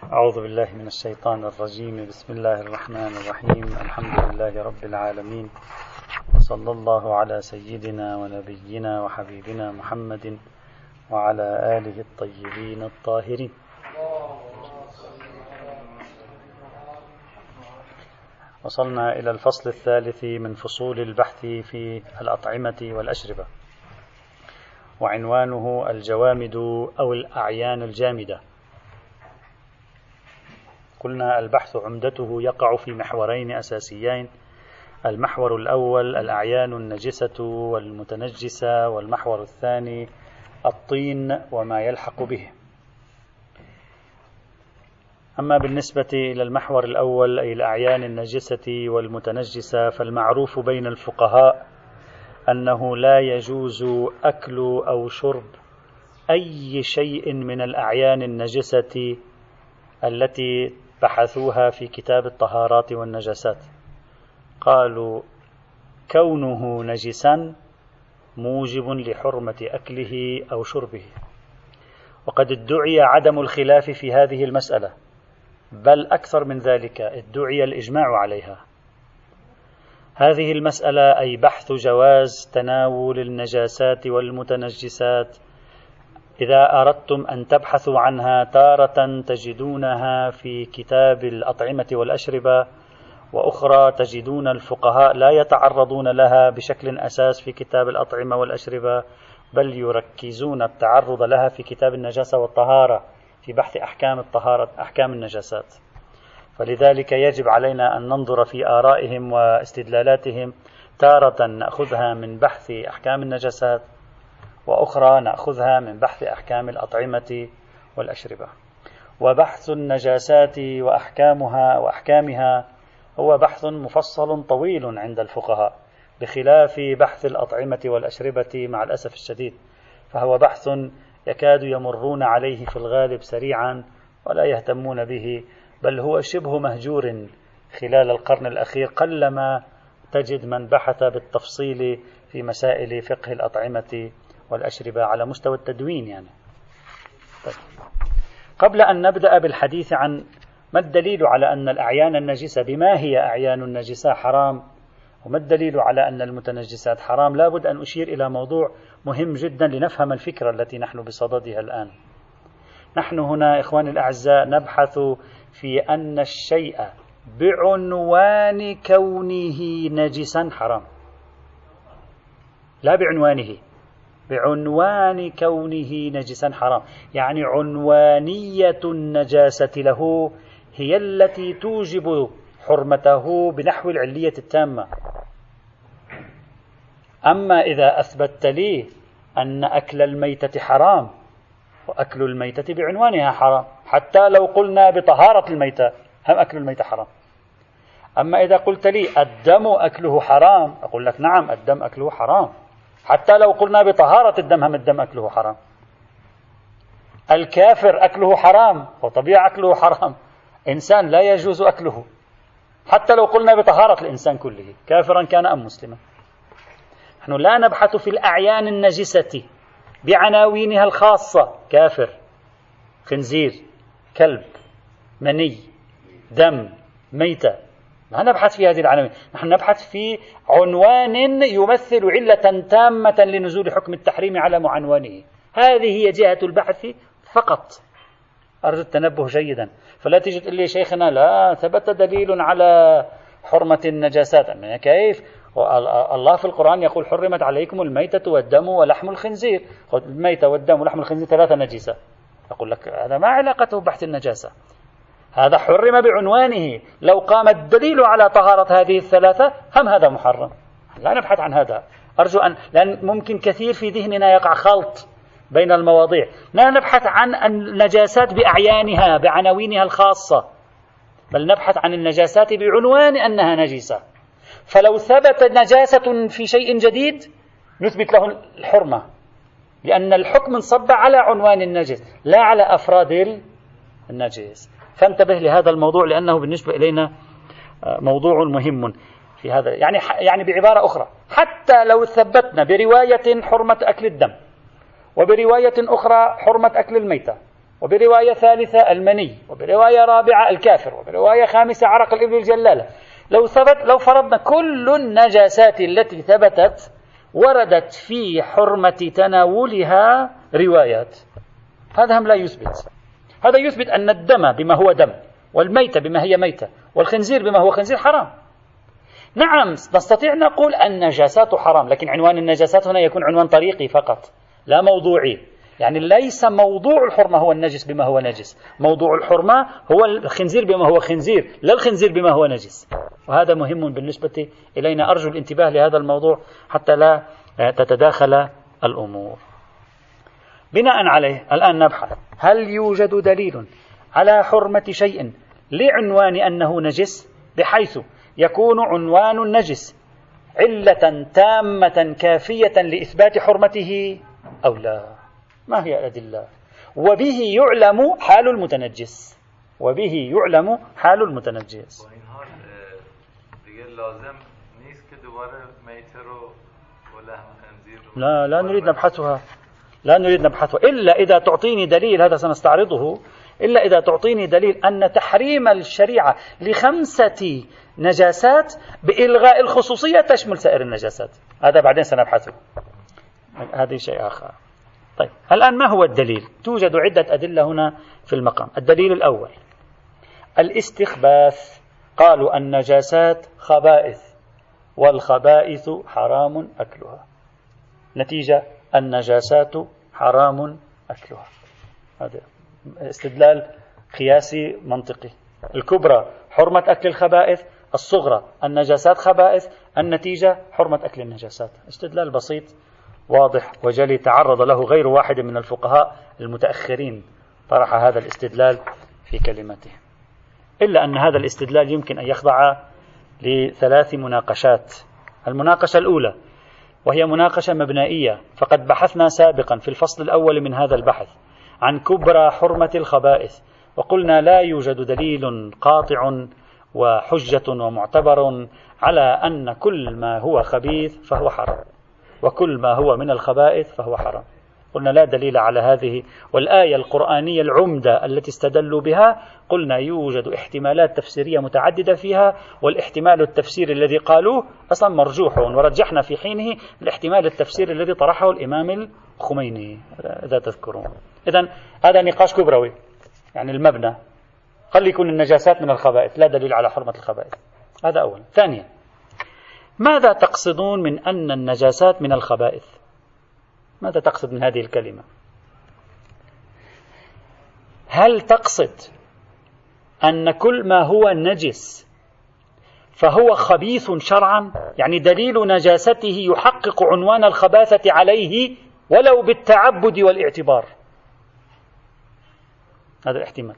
أعوذ بالله من الشيطان الرجيم. بسم الله الرحمن الرحيم. الحمد لله رب العالمين. وصلى الله على سيدنا ونبينا وحبيبنا محمد وعلى آله الطيبين الطاهرين. وصلنا إلى الفصل الثالث من فصول البحث في الأطعمة والأشربة. وعنوانه الجوامد أو الأعيان الجامدة. قلنا البحث عمدته يقع في محورين أساسيين. المحور الأول الأعيان النجسة والمتنجسة والمحور الثاني الطين وما يلحق به. أما بالنسبة إلى المحور الأول أي الأعيان النجسة والمتنجسة فالمعروف بين الفقهاء أنه لا يجوز أكل أو شرب أي شيء من الأعيان النجسة التي بحثوها في كتاب الطهارات والنجاسات. قالوا كونه نجسا موجب لحرمة أكله أو شربه. وقد ادعي عدم الخلاف في هذه المسألة بل أكثر من ذلك ادعي الإجماع عليها. هذه المسألة أي بحث جواز تناول النجاسات والمتنجسات إذا أردتم أن تبحثوا عنها تارة تجدونها في كتاب الأطعمة والأشربة وأخرى تجدون الفقهاء لا يتعرضون لها بشكل أساس في كتاب الأطعمة والأشربة بل يركزون التعرض لها في كتاب النجاسة والطهارة في بحث أحكام الطهارة أحكام النجاسات. فلذلك يجب علينا أن ننظر في آرائهم واستدلالاتهم تارة نأخذها من بحث أحكام النجاسات. وأخرى نأخذها من بحث أحكام الأطعمة والأشربة. وبحث النجاسات وأحكامها وأحكامها هو بحث مفصل طويل عند الفقهاء بخلاف بحث الأطعمة والأشربة مع الأسف الشديد فهو بحث يكاد يمرون عليه في الغالب سريعا ولا يهتمون به بل هو شبه مهجور خلال القرن الأخير قلما تجد من بحث بالتفصيل في مسائل فقه الأطعمة والأشربة على مستوى التدوين يعني. طيب. قبل أن نبدأ بالحديث عن ما الدليل على أن الأعيان النجسة بما هي أعيان النجسة حرام؟ وما الدليل على أن المتنجسات حرام؟ لابد أن أشير إلى موضوع مهم جدا لنفهم الفكرة التي نحن بصددها الآن. نحن هنا إخواني الأعزاء نبحث في أن الشيء بعنوان كونه نجسا حرام. لا بعنوانه. بعنوان كونه نجسا حرام. يعني عنوانية النجاسة له هي التي توجب حرمته بنحو العلية التامة. أما إذا أثبتت لي أن أكل الميتة حرام وأكل الميتة بعنوانها حرام حتى لو قلنا بطهارة الميتة هم أكل الميتة حرام. أما إذا قلت لي الدم أكله حرام أقول لك نعم الدم أكله حرام. حتى لو قلنا بطهارة الدم هم الدم أكله حرام. الكافر أكله حرام وطبيعة أكله حرام. إنسان لا يجوز أكله. حتى لو قلنا بطهارة الإنسان كله كافرا كان أم مسلما. نحن لا نبحث في الأعيان النجسة بعناوينها الخاصة. كافر خنزير كلب مني دم ميتة. ما نبحث في هذه العناوين نحن نبحث في عنوان يمثل علة تامة لنزول حكم التحريم على معنوانه. هذه هي جهة البحث فقط. أرجو التنبه جيدا. فلا تقول لي شيخنا لا ثبت دليل على حرمة النجاسات. كيف؟ الله في القرآن يقول حرمت عليكم الميتة والدم ولحم الخنزير. الميتة والدم ولحم الخنزير ثلاثة نجسة أقول لك هذا ما علاقته بحث النجاسة. هذا حرم بعنوانه. لو قام الدليل على طهارة هذه الثلاثة هم هذا محرم. لا نبحث عن هذا. أرجو أن لأن ممكن كثير في ذهننا يقع خلط بين المواضيع. لا نبحث عن النجاسات بأعيانها بعناوينها الخاصة. بل نبحث عن النجاسات بعنوان أنها نجسة. فلو ثبت نجاسة في شيء جديد نثبت له الحرمة. لأن الحكم انصب على عنوان النجس لا على أفراد النجس. فانتبه لهذا الموضوع لأنه بالنسبة إلينا آه، موضوع مهم في هذا. يعني يعني بعبارة أخرى حتى لو ثبتنا برواية حرمة أكل الدم وبرواية أخرى حرمة أكل الميتة وبرواية ثالثة المني وبرواية رابعة الكافر وبرواية خامسة عرق الإبل الجلالة لو ثبت لو فرضنا كل النجاسات التي ثبتت وردت في حرمة تناولها روايات هذا هم لا يثبت. هذا يثبت أن الدم بما هو دم والميتة بما هي ميتة والخنزير بما هو خنزير حرام. نعم نستطيع نقول النجاسات حرام لكن عنوان النجاسات هنا يكون عنوان طريقي فقط لا موضوعي. يعني ليس موضوع الحرمة هو النجس بما هو نجس موضوع الحرمة هو الخنزير بما هو خنزير لا الخنزير بما هو نجس. وهذا مهم بالنسبة إلينا. أرجو الانتباه لهذا الموضوع حتى لا تتداخل الأمور. بناء عليه الآن نبحث. هل يوجد دليل على حرمة شيء لعنوان أنه نجس؟ بحيث يكون عنوان النجس علة تامة كافية لإثبات حرمته أو لا؟ ما هي الأدلة؟ وبه يعلم حال المتنجس. وبه يعلم حال المتنجس. لا لا نريد نبحثها. لا نريد نبحثها إلا إذا تعطيني دليل هذا سنستعرضه. إلا إذا تعطيني دليل أن تحريم الشريعة لخمسة نجاسات بإلغاء الخصوصية تشمل سائر النجاسات. هذا بعدين سنبحثه. هذه شيء آخر. طيب الآن ما هو الدليل؟ توجد عدة أدلة هنا في المقام. الدليل الأول الاستخباث. قالوا النجاسات خبائث والخبائث حرام أكلها. نتيجة؟ النجاسات حرام أكلها. هذا استدلال قياسي منطقي. الكبرى حرمة أكل الخبائث الصغرى النجاسات خبائث النتيجة حرمة أكل النجاسات. استدلال بسيط واضح وجلي تعرض له غير واحد من الفقهاء المتأخرين. طرح هذا الاستدلال في كلمته. إلا أن هذا الاستدلال يمكن أن يخضع لثلاث مناقشات. المناقشة الأولى وهي مناقشة مبنائية فقد بحثنا سابقا في الفصل الأول من هذا البحث عن كبرى حرمة الخبائث وقلنا لا يوجد دليل قاطع وحجة ومعتبر على أن كل ما هو خبيث فهو حرام وكل ما هو من الخبائث فهو حرام. قلنا لا دليل على هذه والآية القرآنية العمدة التي استدلوا بها قلنا يوجد احتمالات تفسيرية متعددة فيها والاحتمال التفسيري الذي قالوه أصلا مرجوح ورجحنا في حينه الاحتمال التفسيري الذي طرحه الإمام الخميني. إذا تذكرون. إذا هذا نقاش كبروي يعني المبنى. قد يكون النجاسات من الخبائث لا دليل على حرمة الخبائث. هذا أولا ثانيا ماذا تقصدون من أن النجاسات من الخبائث؟ ماذا تقصد من هذه الكلمة؟ هل تقصد أن كل ما هو نجس فهو خبيث شرعا؟ يعني دليل نجاسته يحقق عنوان الخباثة عليه ولو بالتعبد والاعتبار. هذا الاحتمال.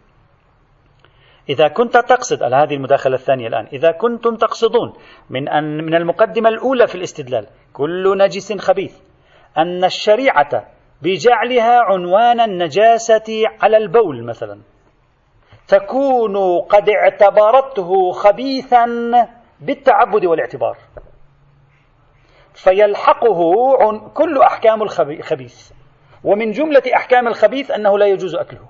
إذا كنت تقصد هذه المداخلة الثانية الآن إذا كنتم تقصدون من أن من المقدمة الأولى في الاستدلال كل نجس خبيث. أن الشريعة بجعلها عنوان النجاسة على البول مثلا. تكون قد اعتبرته خبيثا بالتعبد والاعتبار. فيلحقه كل أحكام الخبيث ومن جملة أحكام الخبيث أنه لا يجوز أكله.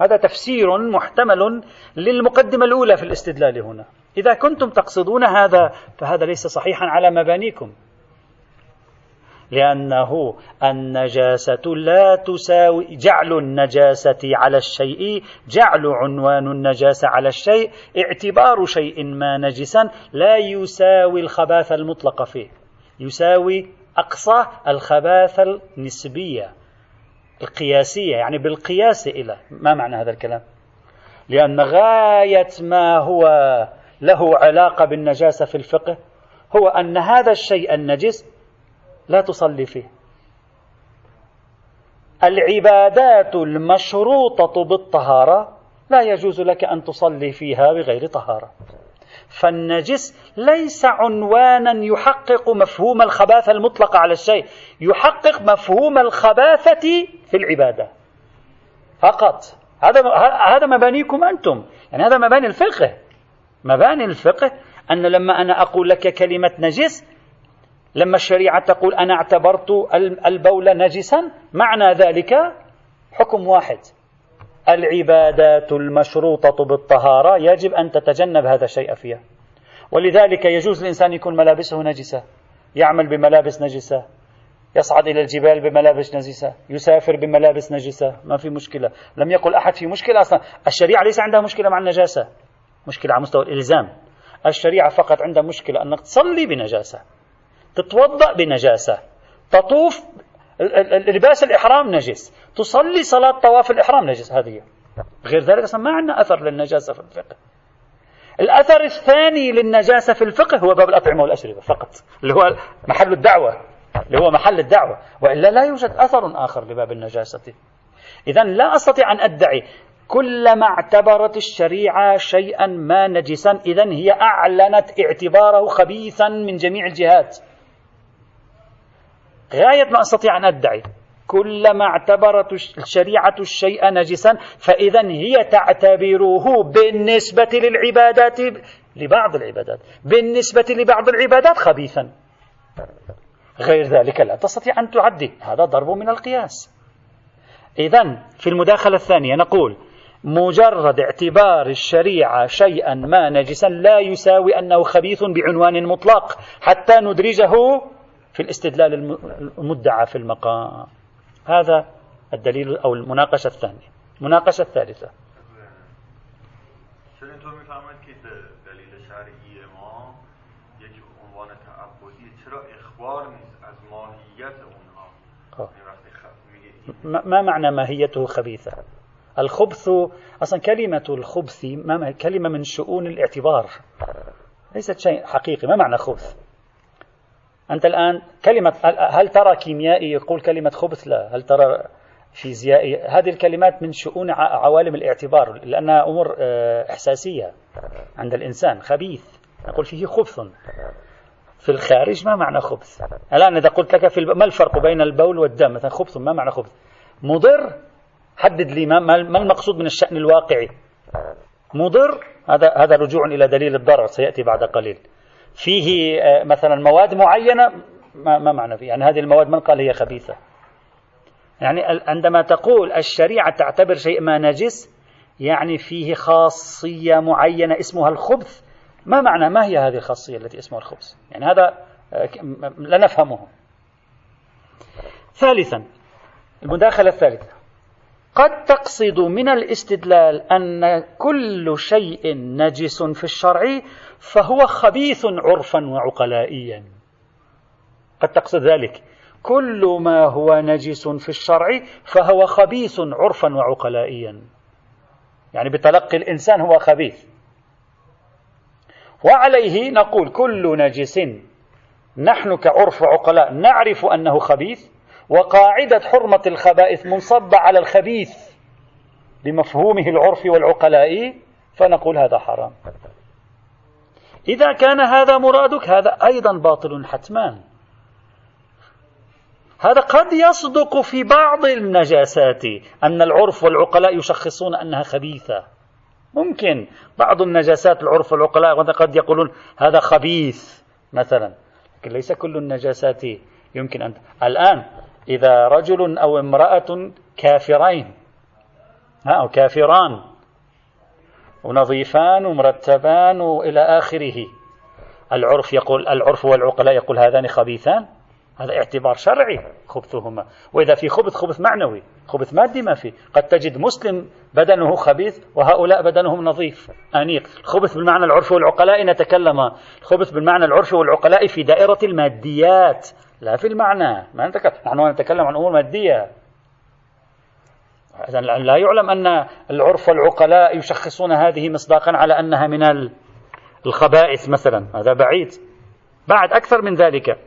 هذا تفسير محتمل للمقدمة الأولى في الاستدلال هنا. إذا كنتم تقصدون هذا فهذا ليس صحيحا على مبانيكم. لأنه النجاسة لا تساوي جعل النجاسة على الشيء جعل عنوان النجاسة على الشيء اعتبار شيء ما نجسا لا يساوي الخباثة المطلقة فيه يساوي أقصى الخباثة النسبية القياسية يعني بالقياس إلى ما معنى هذا الكلام؟ لأن غاية ما هو له علاقة بالنجاسة في الفقه هو أن هذا الشيء النجس لا تصلي فيه. العبادات المشروطة بالطهارة لا يجوز لك أن تصلي فيها بغير طهارة. فالنجس ليس عنوانا يحقق مفهوم الخباثة المطلقة على الشيء يحقق مفهوم الخباثة في العبادة. فقط. هذا هذا مبانيكم أنتم. يعني هذا مباني الفقه. مباني الفقه أن لما أنا أقول لك كلمة نجس لما الشريعة تقول أنا اعتبرت البول نجسا معنى ذلك حكم واحد. العبادات المشروطة بالطهارة يجب أن تتجنب هذا الشيء فيها. ولذلك يجوز الإنسان يكون ملابسه نجسة يعمل بملابس نجسة يصعد إلى الجبال بملابس نجسة يسافر بملابس نجسة ما في مشكلة. لم يقل أحد في مشكلة أصلا. الشريعة ليس عندها مشكلة مع النجاسة. مشكلة على مستوى الإلزام. الشريعة فقط عندها مشكلة أنك تصلي بنجاسة. تتوضأ بنجاسة. تطوف لباس الإحرام نجس. تصلي صلاة طواف الإحرام نجس. هذه غير ذلك أصلا ما عندنا أثر للنجاسة في الفقه. الأثر الثاني للنجاسة في الفقه هو باب الأطعمة والأشربة فقط اللي هو محل الدعوة اللي هو محل الدعوة. وإلا لا يوجد أثر آخر لباب النجاسة. إذا لا أستطيع أن أدعي كلما اعتبرت الشريعة شيئا ما نجسا. إذا هي أعلنت اعتباره خبيثا من جميع الجهات. غاية ما أستطيع أن أدعي. كلما اعتبرت الشريعة الشيء نجسا فإذا هي تعتبره بالنسبة للعبادات لبعض العبادات. بالنسبة لبعض العبادات خبيثا. غير ذلك لا تستطيع أن تعدي. هذا ضرب من القياس. إذا في المداخلة الثانية نقول مجرد اعتبار الشريعة شيئا ما نجسا لا يساوي أنه خبيث بعنوان مطلق حتى ندرجه في الاستدلال المدعى في المقام. هذا الدليل أو المناقشة الثانية. المناقشة الثالثة. ما معنى ماهيته خبيثة الخبث أصلا كلمة الخبث ما كلمة من شؤون الاعتبار. ليست شيء حقيقي. ما معنى خبث؟ أنت الآن كلمة هل ترى كيميائي يقول كلمة خبث؟ لا. هل ترى فيزيائي؟ هذه الكلمات من شؤون عوالم الاعتبار لأنها أمور آه، إحساسية عند الإنسان خبيث. نقول فيه خبث. في الخارج ما معنى خبث؟ الآن إذا قلت لك في ما الفرق بين البول والدم؟ مثلا خبث ما معنى خبث؟ مضر؟ حدد لي ما, ما المقصود من الشأن الواقعي. مضر؟ هذا هذا رجوع إلى دليل الضرر سيأتي بعد قليل. فيه آه، مثلا مواد معينة ما, ما معنى فيه. يعني هذه المواد من قال هي خبيثة. يعني عندما تقول الشريعة تعتبر شيء ما نجس يعني فيه خاصية معينة اسمها الخبث. ما معنى ما هي هذه الخاصية التي اسمها الخبث؟ يعني هذا آه، لا نفهمه. ثالثا المداخلة الثالثة. قد تقصد من الاستدلال أن كل شيء نجس في الشرع فهو خبيث عرفا وعقلائيا. قد تقصد ذلك. كل ما هو نجس في الشرع فهو خبيث عرفا وعقلائيا. يعني بتلقي الإنسان هو خبيث. وعليه نقول كل نجس. نحن كعرف عقلاء نعرف أنه خبيث وقاعدة حرمة الخبائث منصبة على الخبيث بمفهومه العرفي والعقلائي فنقول هذا حرام. إذا كان هذا مرادك هذا أيضا باطل حتما هذا قد يصدق في بعض النجاسات أن العرف والعقلاء يشخصون أنها خبيثة. ممكن بعض النجاسات العرف والعقلاء قد يقولون هذا خبيث مثلا لكن ليس كل النجاسات يمكن أن الآن إذا رجل أو امرأة كافرين أو كافران ونظيفان ومرتبان وإلى آخره. العرف يقول العرف والعقلاء يقول هذان خبيثان. هذا اعتبار شرعي خبثهما. وإذا في خبث خبث معنوي خبث مادي ما في. قد تجد مسلم بدنه خبيث وهؤلاء بدنهم نظيف أنيق. الخبث بالمعنى العرفي والعقلاء نتكلم. الخبث بالمعنى العرفي والعقلاء في دائرة الماديات. لا في المعنى. ما نتكلم نحن نتكلم عن أمور مادية. لا يعلم أن العرف والعقلاء يشخصون هذه مصداقا على أنها من الخبائث مثلا. هذا بعيد. بعد أكثر من ذلك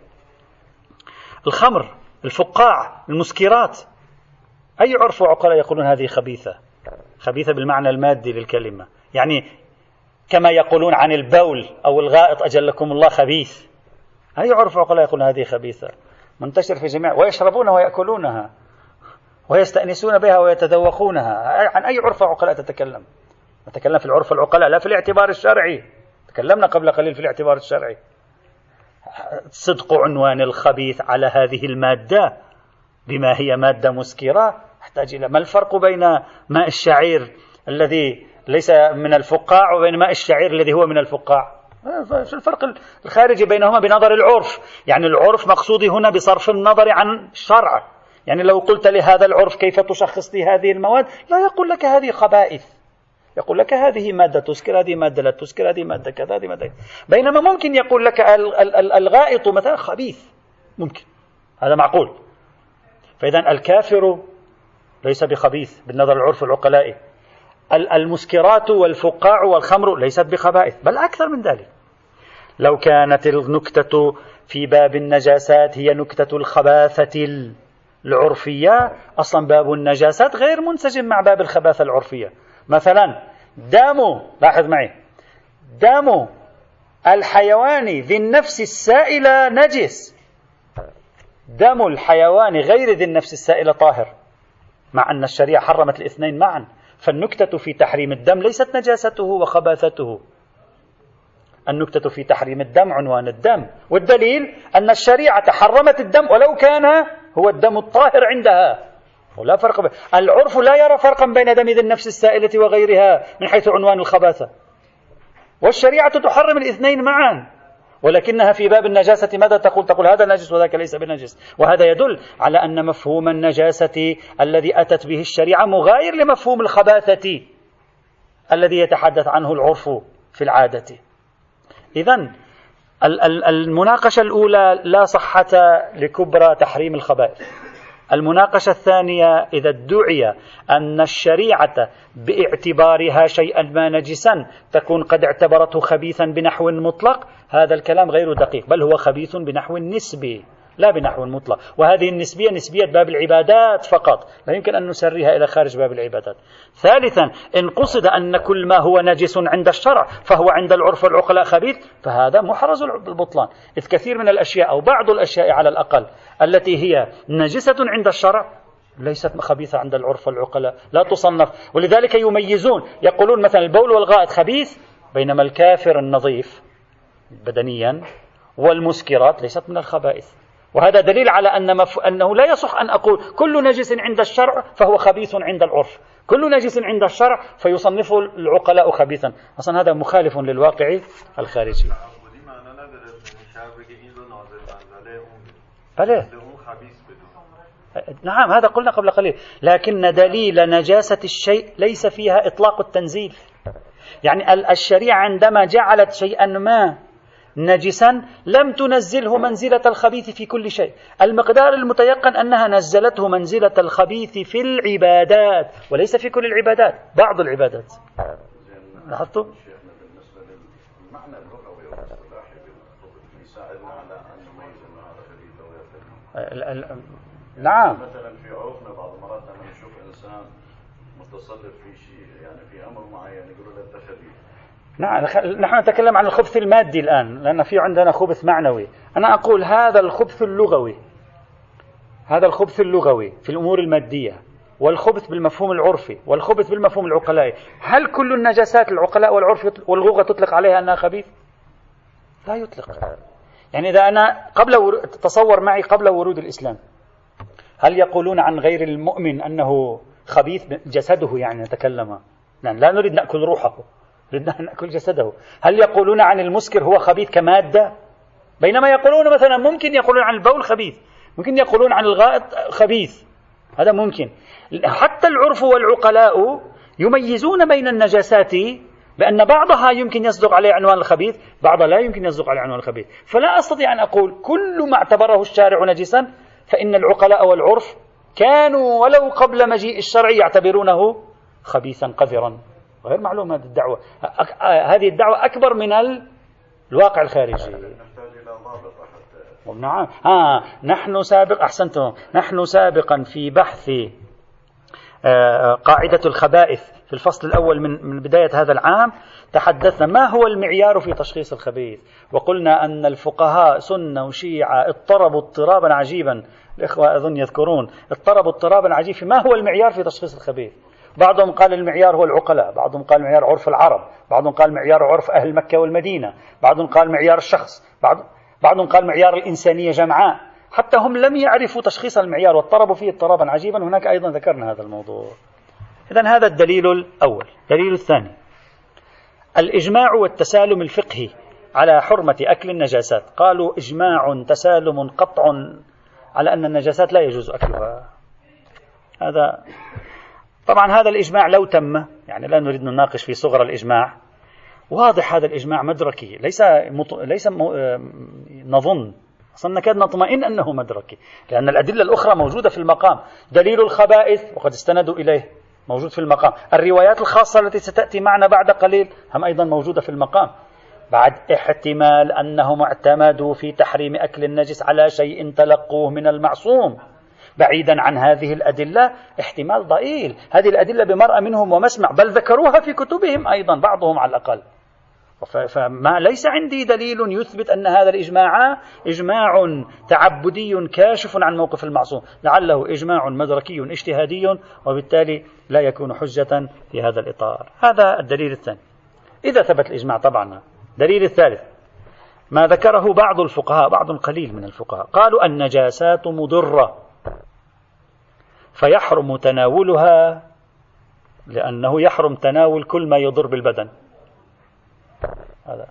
الخمر الفقاع المسكرات. أي عرف وعقلاء يقولون هذه خبيثة؟ خبيثة بالمعنى المادي للكلمة. يعني كما يقولون عن البول أو الغائط أجلكم الله خبيث. أي عرف عقلاء يقولون هذه خبيثة؟ منتشر في جميع ويشربونها ويأكلونها. ويستأنسون بها ويتذوقونها. عن أي عرف عقلاء تتكلم؟ نتكلم في العرف العقلاء لا في الاعتبار الشرعي. تكلمنا قبل قليل في الاعتبار الشرعي. صدق عنوان الخبيث على هذه المادة بما هي مادة مسكرة. أحتاج إلى ما الفرق بين ماء الشعير الذي ليس من الفقاع وبين ماء الشعير الذي هو من الفقاع؟ شو الفرق الخارجي بينهما بنظر العرف. يعني العرف مقصودي هنا بصرف النظر عن الشرع يعني لو قلت لهذا العرف كيف تشخص لي هذه المواد لا يقول لك هذه خبائث. يقول لك هذه مادة تسكر هذه مادة لا تسكر هذه مادة كذا هذه مادة بينما ممكن يقول لك الغائط مثلا خبيث. ممكن. هذا معقول. فإذا الكافر ليس بخبيث بالنظر العرف العقلائي. المسكرات والفقاع والخمر ليست بخبائث بل أكثر من ذلك. لو كانت النكتة في باب النجاسات هي نكتة الخباثة العرفية. أصلا باب النجاسات غير منسجم مع باب الخباثة العرفية. مثلا دام لاحظ معي. دام الحيوان ذي النفس السائلة نجس. دم الحيوان غير ذي النفس السائلة طاهر. مع أن الشريعة حرمت الاثنين معا. فالنكتة في تحريم الدم ليست نجاسته وخباثته. النكتة في تحريم الدم عنوان الدم. والدليل أن الشريعة حرمت الدم ولو كان هو الدم الطاهر عندها. ولا فرق بين العرف لا يرى فرقا بين دم ذي النفس السائلة وغيرها من حيث عنوان الخباثة. والشريعة تحرم الاثنين معا. ولكنها في باب النجاسة ماذا تقول؟ تقول هذا نجس وذاك ليس بنجس. وهذا يدل على أن مفهوم النجاسة الذي أتت به الشريعة مغاير لمفهوم الخباثة الذي يتحدث عنه العرف في العادة. إذا المناقشة الأولى لا صحة لكبرى تحريم الخبائث. المناقشة الثانية إذا ادعي أن الشريعة باعتبارها شيئا ما نجسا تكون قد اعتبرته خبيثا بنحو مطلق هذا الكلام غير دقيق بل هو خبيث بنحو نسبي لا بنحو مطلق وهذه النسبية نسبية باب العبادات فقط لا يمكن أن نسريها إلى خارج باب العبادات. ثالثا إن قصد أن كل ما هو نجس عند الشرع فهو عند العرف والعقلاء خبيث فهذا محرز البطلان. إذ كثير من الأشياء أو بعض الأشياء على الأقل التي هي نجسة عند الشرع ليست خبيثة عند العرف والعقلاء لا تصنف. ولذلك يميزون يقولون مثلا البول والغائط خبيث بينما الكافر النظيف بدنيا والمسكرات ليست من الخبائث. وهذا دليل على أن مف... أنه لا يصح أن أقول كل نجس عند الشرع فهو خبيث عند العرف. كل نجس عند الشرع فيصنفه العقلاء خبيثا. أصلا هذا مخالف للواقع الخارجي. بله نعم هذا قلنا قبل قليل. لكن دليل نجاسة الشيء ليس فيها إطلاق التنزيل. يعني الشريعة عندما جعلت شيئا ما نجسا لم تنزله منزلة الخبيث في كل شيء. المقدار المتيقن أنها نزلته منزلة الخبيث في العبادات وليس في كل العبادات بعض العبادات. لاحظتوا؟ نعم. مثلا في عرفنا بعض المرات لما نشوف إنسان متصرف في شيء يعني في أمر معين يقولوا له أنت خبيث. نعم نحن نتكلم عن الخبث المادي الآن لأن في عندنا خبث معنوي. أنا أقول هذا الخبث اللغوي هذا الخبث اللغوي في الأمور المادية والخبث بالمفهوم العرفي والخبث بالمفهوم العقلائي. هل كل النجاسات العقلاء والعرف واللغة تطلق عليها أنها خبيث؟ لا يطلق. يعني إذا أنا قبل ور... تصور معي قبل ورود الإسلام هل يقولون عن غير المؤمن أنه خبيث جسده يعني نتكلم؟ نعم لا نريد نأكل روحه. أن نأكل جسده. هل يقولون عن المسكر هو خبيث كمادة؟ بينما يقولون مثلا ممكن يقولون عن البول خبيث ممكن يقولون عن الغائط خبيث. هذا ممكن. حتى العرف والعقلاء يميزون بين النجاسات بأن بعضها يمكن يصدق عليه عنوان الخبيث بعضها لا يمكن يصدق عليه عنوان الخبيث. فلا أستطيع أن أقول كل ما اعتبره الشارع نجسا فإن العقلاء والعرف كانوا ولو قبل مجيء الشرع يعتبرونه خبيثا قذرا. غير معلوم هذه الدعوة. هذه الدعوة أكبر من الواقع الخارجي. نعم آه نحن سابق أحسنتم. نحن سابقا في بحث آه قاعدة الخبائث في الفصل الأول من من بداية هذا العام تحدثنا ما هو المعيار في تشخيص الخبيث؟ وقلنا أن الفقهاء سنة وشيعة اضطربوا اضطرابا عجيبا. الإخوة أظن يذكرون اضطربوا اضطرابا عجيبا ما هو المعيار في تشخيص الخبيث؟ بعضهم قال المعيار هو العقلاء بعضهم قال معيار عرف العرب بعضهم قال معيار عرف أهل مكة والمدينة بعضهم قال معيار الشخص بعض بعضهم قال معيار الإنسانية جمعاء. حتى هم لم يعرفوا تشخيص المعيار واضطربوا فيه اضطرابا عجيبا هناك أيضا ذكرنا هذا الموضوع. إذا هذا الدليل الأول. الدليل الثاني. الإجماع والتسالم الفقهي على حرمة أكل النجاسات. قالوا إجماع تسالم قطع على أن النجاسات لا يجوز أكلها. هذا طبعا هذا الإجماع لو تم يعني لا نريد نناقش في صغر الإجماع واضح هذا الإجماع مدركي ليس مط... ليس م... نظن أصلا نكاد نطمئن أنه مدركي لأن الأدلة الأخرى موجودة في المقام دليل الخبائث وقد استندوا إليه موجود في المقام الروايات الخاصة التي ستأتي معنا بعد قليل هم أيضا موجودة في المقام بعد احتمال أنهم اعتمدوا في تحريم أكل النجس على شيء تلقوه من المعصوم. بعيدا عن هذه الأدلة احتمال ضئيل. هذه الأدلة بمرأة منهم ومسمع بل ذكروها في كتبهم أيضا بعضهم على الأقل. فما ليس عندي دليل يثبت أن هذا الإجماع إجماع تعبدي كاشف عن موقف المعصوم. لعله إجماع مدركي اجتهادي وبالتالي لا يكون حجة في هذا الإطار. هذا الدليل الثاني. إذا ثبت الإجماع طبعا. دليل الثالث. ما ذكره بعض الفقهاء بعض قليل من الفقهاء قالوا النجاسات مضرة. فيحرم تناولها لأنه يحرم تناول كل ما يضر بالبدن. هذا.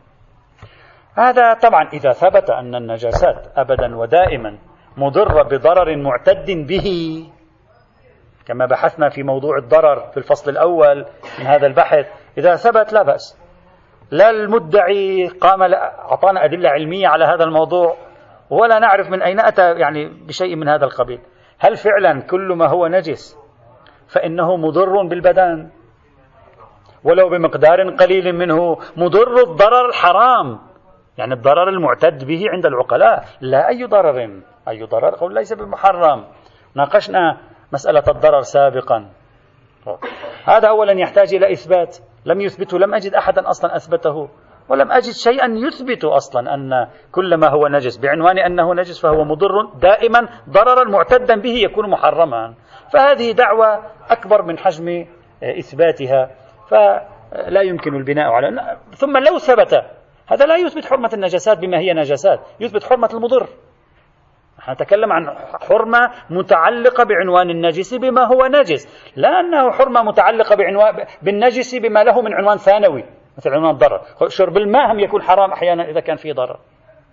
هذا طبعا إذا ثبت أن النجاسات أبدا ودائما مضرة بضرر معتد به كما بحثنا في موضوع الضرر في الفصل الأول من هذا البحث إذا ثبت لا بأس. لا المدعي قام أعطانا أدلة علمية على هذا الموضوع ولا نعرف من أين أتى يعني بشيء من هذا القبيل. هل فعلا كل ما هو نجس فإنه مضر بالبدن؟ ولو بمقدار قليل منه مضر الضرر الحرام يعني الضرر المعتد به عند العقلاء. لا أي ضرر أي ضرر. قول ليس بمحرم. ناقشنا مسألة الضرر سابقا. هذا أولا يحتاج إلى إثبات. لم يثبته لم أجد أحدا أصلا أثبته. ولم أجد شيئا يثبت أصلا أن كل ما هو نجس بعنوان أنه نجس فهو مضر دائما ضررا معتدا به يكون محرما. فهذه دعوة أكبر من حجم إثباتها. فلا يمكن البناء على ثم لو ثبت هذا لا يثبت حرمة النجاسات بما هي نجاسات يثبت حرمة المضر. نحن نتكلم عن حرمة متعلقة بعنوان النجس بما هو نجس لا أنه حرمة متعلقة بعنوان بالنجس بما له من عنوان ثانوي. مثل عنوان الضرر شرب الماء هم يكون حرام أحيانا إذا كان فيه ضرر.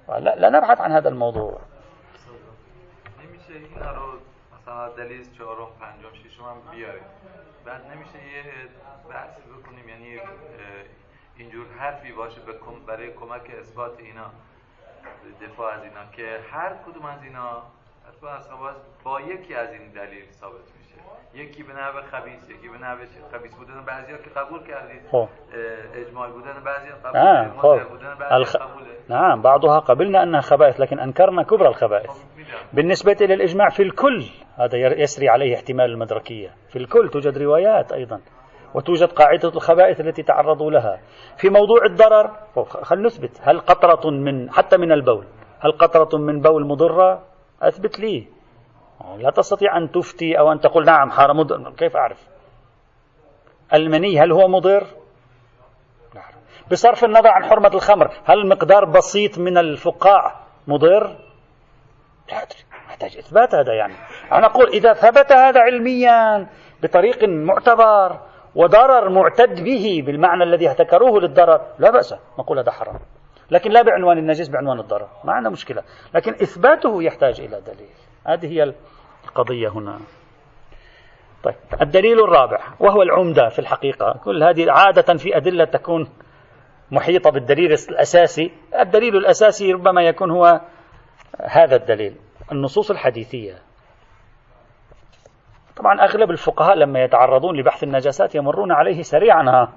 لا, لا نبحث عن هذا الموضوع. بعد نمیشه یه بحثی بکنیم یعنی اینجور حرفی باشه برای کمک اثبات اینا دفاع از اینا که هر کدوم از اینا حتما با یکی از این دلیل ثابت یکی به نحو خبیث یکی به نحو خبیث بودن. بعضیا که قبول کردید خب. اجماع بودن بعضیا قبول آه خب. بودن الخ... نعم بعضها قبلنا انها خبائث لكن أنكرنا كبرى الخبائث. خب، بالنسبة للإجماع في الكل هذا يسري عليه احتمال المدركية. في الكل توجد روايات أيضا وتوجد قاعدة الخبائث التي تعرضوا لها. في موضوع الضرر خل نثبت. هل قطرة من حتى من البول هل قطرة من بول مضرة؟ أثبت لي. لا تستطيع أن تفتي أو أن تقول نعم حرام مضر كيف أعرف؟ المني هل هو مضر؟ بصرف النظر عن حرمة الخمر هل مقدار بسيط من الفقاع مضر؟ لا أدري محتاج إثبات هذا يعني. أنا أقول إذا ثبت هذا علميا بطريق معتبر وضرر معتد به بالمعنى الذي اهتكروه للضرر لا بأس نقول هذا حرام. لكن لا بعنوان النجس بعنوان الضرر. ما عندنا مشكلة. لكن إثباته يحتاج إلى دليل. هذه هي القضية هنا. طيب الدليل الرابع وهو العمدة في الحقيقة. كل هذه عادة في أدلة تكون محيطة بالدليل الأساسي. الدليل الأساسي ربما يكون هو هذا الدليل النصوص الحديثية. طبعا أغلب الفقهاء لما يتعرضون لبحث النجاسات يمرون عليه سريعا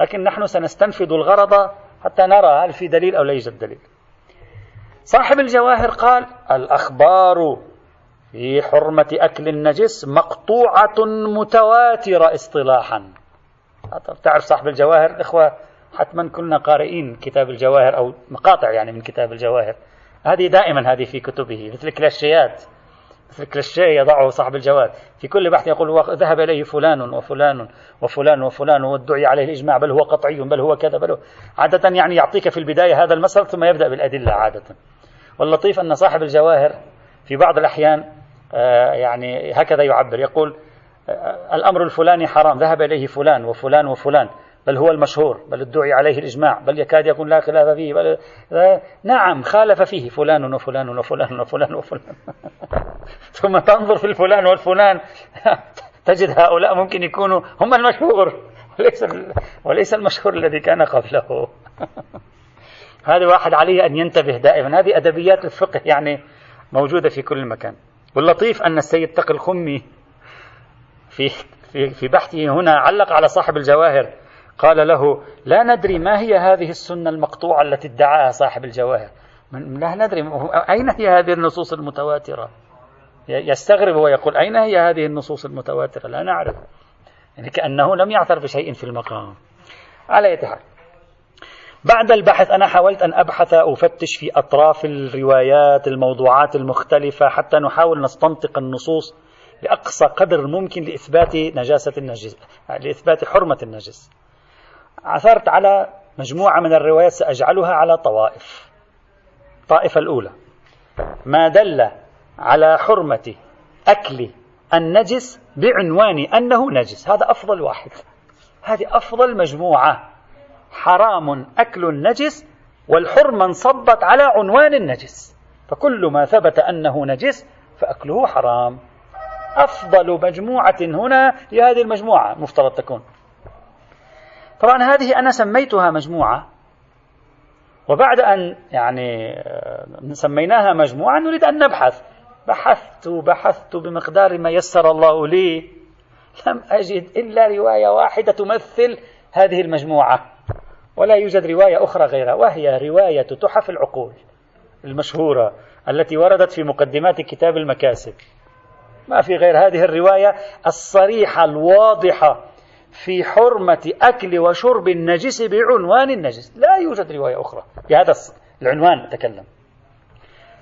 لكن نحن سنستنفذ الغرض حتى نرى هل في دليل أو يوجد دليل. صاحب الجواهر قال الأخبار في حرمة أكل النجس مقطوعة متواترة اصطلاحا. تعرف صاحب الجواهر؟ الإخوة حتما كلنا قارئين كتاب الجواهر أو مقاطع يعني من كتاب الجواهر. هذه دائما هذه في كتبه مثل كلاشيات مثل كلاشيه يضعه صاحب الجواد في كل بحث يقول ذهب إليه فلان وفلان وفلان وفلان وادعي عليه الإجماع بل هو قطعي بل هو كذا بل هو. عادة يعني يعطيك في البداية هذا المسألة ثم يبدأ بالأدلة عادة. واللطيف أن صاحب الجواهر في بعض الأحيان يعني هكذا يعبر. يقول آه، الأمر الفلاني حرام ذهب إليه فلان وفلان وفلان بل هو المشهور بل ادعي عليه الإجماع بل يكاد يكون لا خلاف فيه بل نعم خالف فيه فلان وفلان وفلان وفلان وفلان. ثم تنظر في الفلان والفلان تجد هؤلاء ممكن يكونوا هم المشهور وليس وليس المشهور الذي كان قبله. هذا واحد عليه أن ينتبه دائما. هذه أدبيات الفقه يعني موجودة في كل مكان. واللطيف أن السيد تقي الخمي في في في بحثه هنا علق على صاحب الجواهر. قال له لا ندري ما هي هذه السنة المقطوعة التي ادعاها صاحب الجواهر. لا ندري أين هي هذه النصوص المتواترة؟ يستغرب ويقول أين هي هذه النصوص المتواترة؟ لا نعرف. يعني كأنه لم يعثر بشيء في المقام. على أي حال. بعد البحث أنا حاولت أن أبحث أفتش في أطراف الروايات الموضوعات المختلفة حتى نحاول نستنطق النصوص بأقصى قدر ممكن لإثبات نجاسة النجس لإثبات حرمة النجس. عثرت على مجموعة من الروايات سأجعلها على طوائف. الطائفة الأولى. ما دل على حرمة أكل النجس بعنوان أنه نجس. هذا أفضل واحد. هذه أفضل مجموعة. حرام أكل النجس والحرمة انصبت على عنوان النجس. فكل ما ثبت أنه نجس فأكله حرام. أفضل مجموعة هنا هي هذه المجموعة مفترض تكون. طبعا هذه أنا سميتها مجموعة. وبعد أن يعني آه، سميناها مجموعة نريد أن نبحث. بحثت بحثت بمقدار ما يسر الله لي. لم أجد إلا رواية واحدة تمثل هذه المجموعة. ولا يوجد رواية أخرى غيرها وهي رواية تحف العقول المشهورة التي وردت في مقدمات كتاب المكاسب. ما في غير هذه الرواية الصريحة الواضحة في حرمة أكل وشرب النجس بعنوان النجس. لا يوجد رواية أخرى بهذا العنوان أتكلم.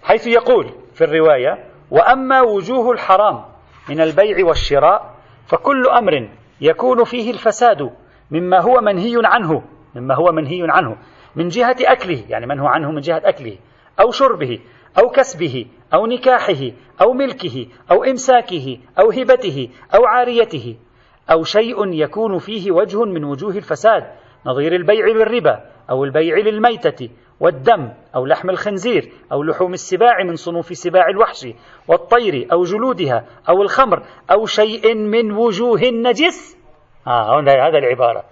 حيث يقول في الرواية وأما وجوه الحرام من البيع والشراء فكل أمر يكون فيه الفساد مما هو منهي عنه. مما هو منهي عنه من جهة أكله يعني منهو عنه من جهة أكله أو شربه أو كسبه أو نكاحه أو ملكه أو إمساكه أو هبته أو عاريته أو شيء يكون فيه وجه من وجوه الفساد نظير البيع للربا أو البيع للميتة والدم أو لحم الخنزير أو لحوم السباع من صنوف سباع الوحش والطير أو جلودها أو الخمر أو شيء من وجوه النجس. آه هذا العبارة.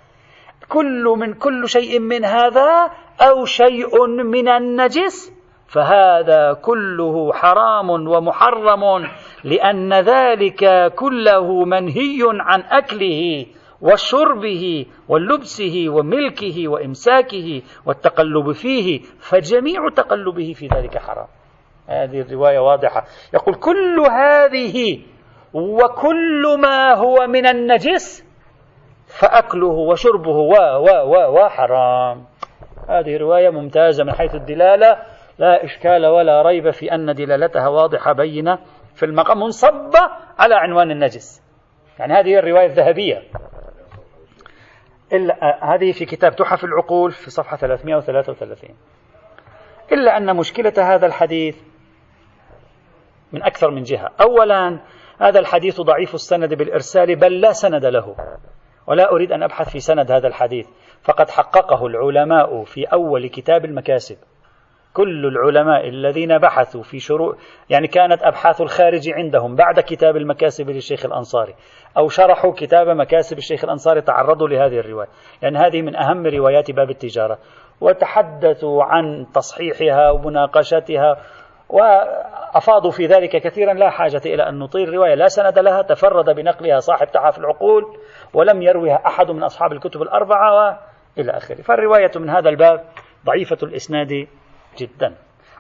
كل من كل شيء من هذا أو شيء من النجس فهذا كله حرام ومحرم لأن ذلك كله منهي عن أكله وشربه ولبسه وملكه وإمساكه والتقلب فيه فجميع تقلبه في ذلك حرام. هذه الرواية واضحة. يقول كل هذه وكل ما هو من النجس فأكله وشربه و و و وحرام هذه رواية ممتازة من حيث الدلالة. لا إشكال ولا ريب في أن دلالتها واضحة بينة في المقام منصبة على عنوان النجس. يعني هذه الرواية الذهبية. إلا هذه في كتاب تحف العقول في صفحة 333 إلا أن مشكلة هذا الحديث من أكثر من جهة. أولا هذا الحديث ضعيف السند بالإرسال بل لا سند له. ولا أريد أن أبحث في سند هذا الحديث. فقد حققه العلماء في أول كتاب المكاسب. كل العلماء الذين بحثوا في شروع يعني كانت أبحاث الخارج عندهم بعد كتاب المكاسب للشيخ الأنصاري أو شرحوا كتاب مكاسب الشيخ الأنصاري تعرضوا لهذه الرواية. لأن هذه من أهم روايات باب التجارة. وتحدثوا عن تصحيحها ومناقشتها وأفاضوا في ذلك كثيرا لا حاجة إلى أن نطيل الرواية لا سند لها تفرد بنقلها صاحب تحف العقول ولم يروها أحد من أصحاب الكتب الأربعة وإلى آخره. فالرواية من هذا الباب ضعيفة الإسناد جدا.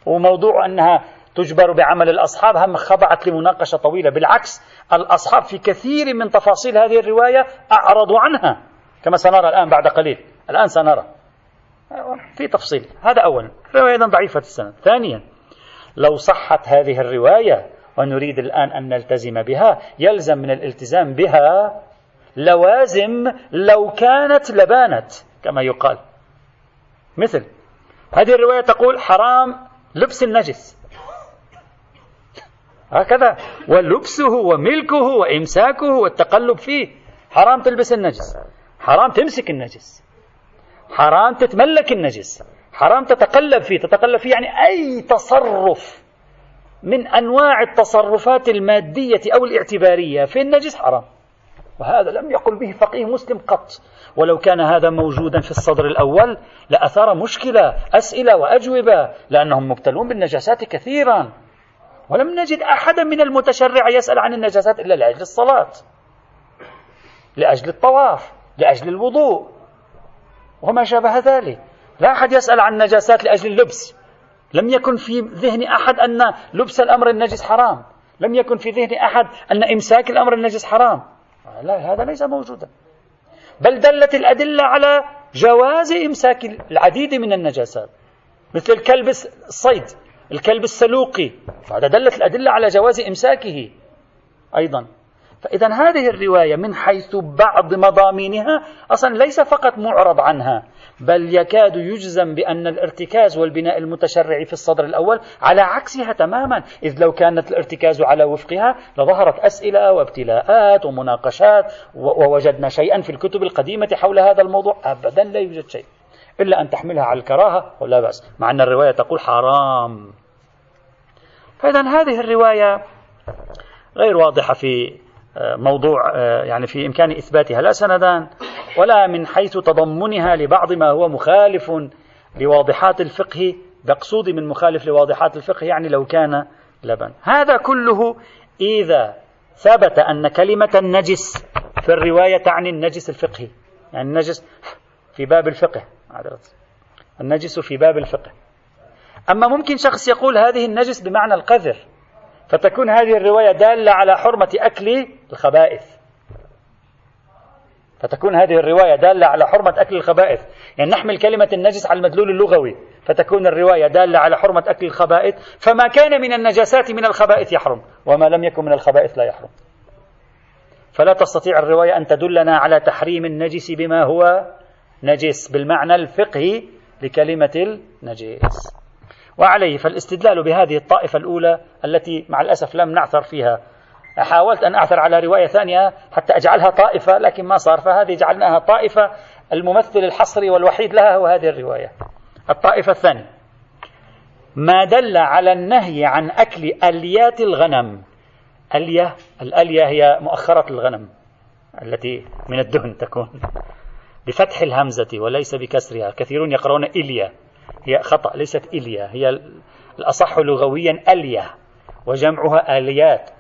وموضوع أنها تجبر بعمل الأصحاب هم خضعت لمناقشة طويلة. بالعكس الأصحاب في كثير من تفاصيل هذه الرواية أعرضوا عنها كما سنرى الآن بعد قليل. الآن سنرى. في تفصيل. هذا أولا. رواية ضعيفة السند. ثانيا لو صحت هذه الرواية ونريد الآن أن نلتزم بها يلزم من الالتزام بها لوازم لو كانت لبانت كما يقال. مثل هذه الرواية تقول حرام لبس النجس. هكذا ولبسه وملكه وإمساكه والتقلب فيه. حرام تلبس النجس. حرام تمسك النجس. حرام تتملك النجس. حرام تتقلب فيه. تتقلب فيه يعني أي تصرف من أنواع التصرفات المادية أو الاعتبارية في النجس حرام. وهذا لم يقل به فقيه مسلم قط. ولو كان هذا موجودا في الصدر الأول لأثار مشكلة أسئلة وأجوبة لأنهم مبتلون بالنجاسات كثيرا. ولم نجد أحدا من المتشرع يسأل عن النجاسات إلا لأجل الصلاة لأجل الطواف لأجل الوضوء وما شابه ذلك. لا أحد يسأل عن النجاسات لأجل اللبس. لم يكن في ذهن أحد أن لبس الأمر النجس حرام. لم يكن في ذهن أحد أن إمساك الأمر النجس حرام. لا هذا ليس موجودا. بل دلت الأدلة على جواز إمساك العديد من النجاسات. مثل الكلب الصيد الكلب السلوقي. فهذا دلت الأدلة على جواز إمساكه أيضا. فإذا هذه الرواية من حيث بعض مضامينها أصلا ليس فقط معرض عنها بل يكاد يجزم بأن الارتكاز والبناء المتشرع في الصدر الأول على عكسها تماما إذ لو كانت الارتكاز على وفقها لظهرت أسئلة وابتلاءات ومناقشات ووجدنا شيئا في الكتب القديمة حول هذا الموضوع. أبدا لا يوجد شيء إلا أن تحملها على الكراهة ولا بأس مع أن الرواية تقول حرام. فإذا هذه الرواية غير واضحة في موضوع يعني في إمكان إثباتها لا سندان ولا من حيث تضمنها لبعض ما هو مخالف لواضحات الفقه مقصودي من مخالف لواضحات الفقه يعني لو كان لبن. هذا كله إذا ثبت أن كلمة النجس في الرواية تعني النجس الفقهي. يعني النجس في باب الفقه النجس في باب الفقه. أما ممكن شخص يقول هذه النجس بمعنى القذر فتكون هذه الرواية دالة على حرمة أكل الخبائث. فتكون هذه الرواية دالة على حرمة أكل الخبائث. يعني نحمل كلمة النجس على المدلول اللغوي فتكون الرواية دالة على حرمة أكل الخبائث. فما كان من النجاسات من الخبائث يحرم وما لم يكن من الخبائث لا يحرم. فلا تستطيع الرواية أن تدلنا على تحريم النجس بما هو نجس بالمعنى الفقهي لكلمة النجس. وعليه فالاستدلال بهذه الطائفة الأولى التي مع الأسف لم نعثر فيها. حاولت أن أعثر على رواية ثانية حتى أجعلها طائفة لكن ما صار فهذه جعلناها طائفة الممثل الحصري والوحيد لها هو هذه الرواية. الطائفة الثانية. ما دل على النهي عن أكل أليات الغنم. ألية الألية هي مؤخرة الغنم التي من الدهن تكون. بفتح الهمزة وليس بكسرها. كثيرون يقرؤون إليا هي خطأ ليست إليا هي الأصح لغويا ألية وجمعها آليات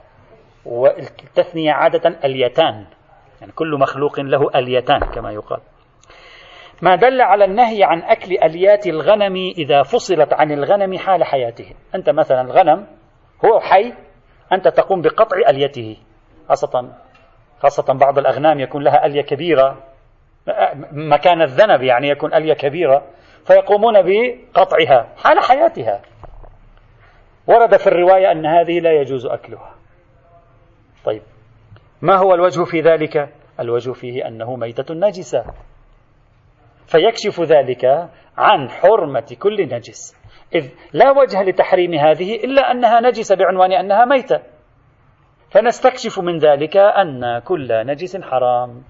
والتثنية عادة أليتان يعني كل مخلوق له أليتان كما يقال. ما دل على النهي عن أكل أليات الغنم إذا فصلت عن الغنم حال حياته. أنت مثلا الغنم هو حي أنت تقوم بقطع أليته خاصة خاصة بعض الأغنام يكون لها ألية كبيرة مكان الذنب يعني يكون ألية كبيرة. فيقومون بقطعها حال حياتها. ورد في الرواية أن هذه لا يجوز أكلها. طيب ما هو الوجه في ذلك؟ الوجه فيه أنه ميتة نجسة. فيكشف ذلك عن حرمة كل نجس. إذ لا وجه لتحريم هذه إلا أنها نجسة بعنوان أنها ميتة. فنستكشف من ذلك أن كل نجس حرام.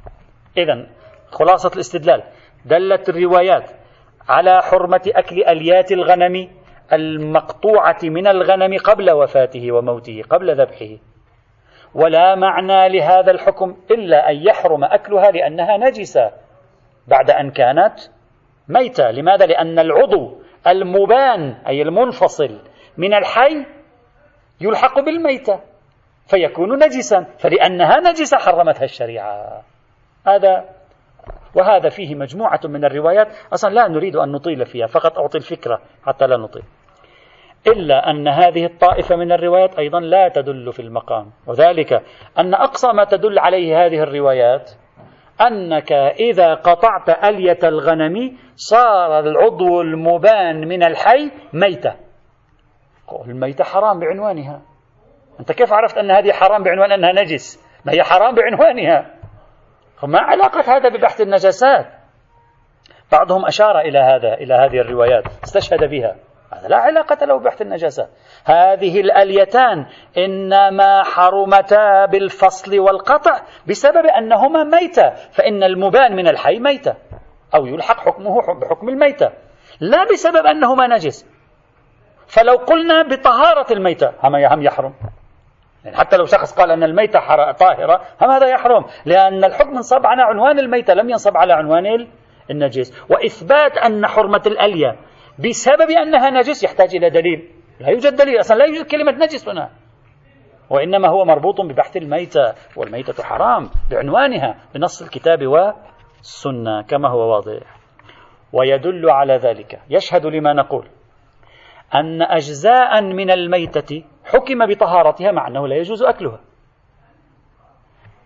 إذا خلاصة الاستدلال. دلت الروايات على حرمة أكل أليات الغنم المقطوعة من الغنم قبل وفاته وموته قبل ذبحه. ولا معنى لهذا الحكم إلا أن يحرم أكلها لأنها نجسة بعد أن كانت ميتة. لماذا؟ لأن العضو المبان أي المنفصل من الحي يلحق بالميتة فيكون نجسا. فلأنها نجسة حرمتها الشريعة. هذا وهذا فيه مجموعة من الروايات أصلا لا نريد أن نطيل فيها فقط أعطي الفكرة حتى لا نطيل. إلا أن هذه الطائفة من الروايات أيضا لا تدل في المقام. وذلك أن أقصى ما تدل عليه هذه الروايات أنك إذا قطعت ألية الغنم صار العضو المبان من الحي ميتة. الميتة حرام بعنوانها. أنت كيف عرفت أن هذه حرام بعنوان أنها نجس؟ ما هي حرام بعنوانها. ما علاقة هذا ببحث النجاسات؟ بعضهم أشار إلى هذا إلى هذه الروايات استشهد بها. هذا لا علاقة له ببحث النجاسة هذه الأليتان إنما حرمتا بالفصل والقطع بسبب أنهما ميتة فإن المبان من الحي ميتة أو يلحق حكمه بحكم الميتة لا بسبب أنهما نجس. فلو قلنا بطهارة الميتة هم يحرم. يعني حتى لو شخص قال أن الميتة طاهرة هم هذا يحرم؟ لأن الحكم انصب على عنوان الميتة لم ينصب على عنوان النجس. وإثبات أن حرمة الألية بسبب أنها نجس يحتاج إلى دليل. لا يوجد دليل أصلا لا يوجد كلمة نجس هنا. وإنما هو مربوط ببحث الميتة والميتة حرام بعنوانها بنص الكتاب والسنة كما هو واضح. ويدل على ذلك. يشهد لما نقول أن أجزاء من الميتة حكم بطهارتها مع أنه لا يجوز أكلها.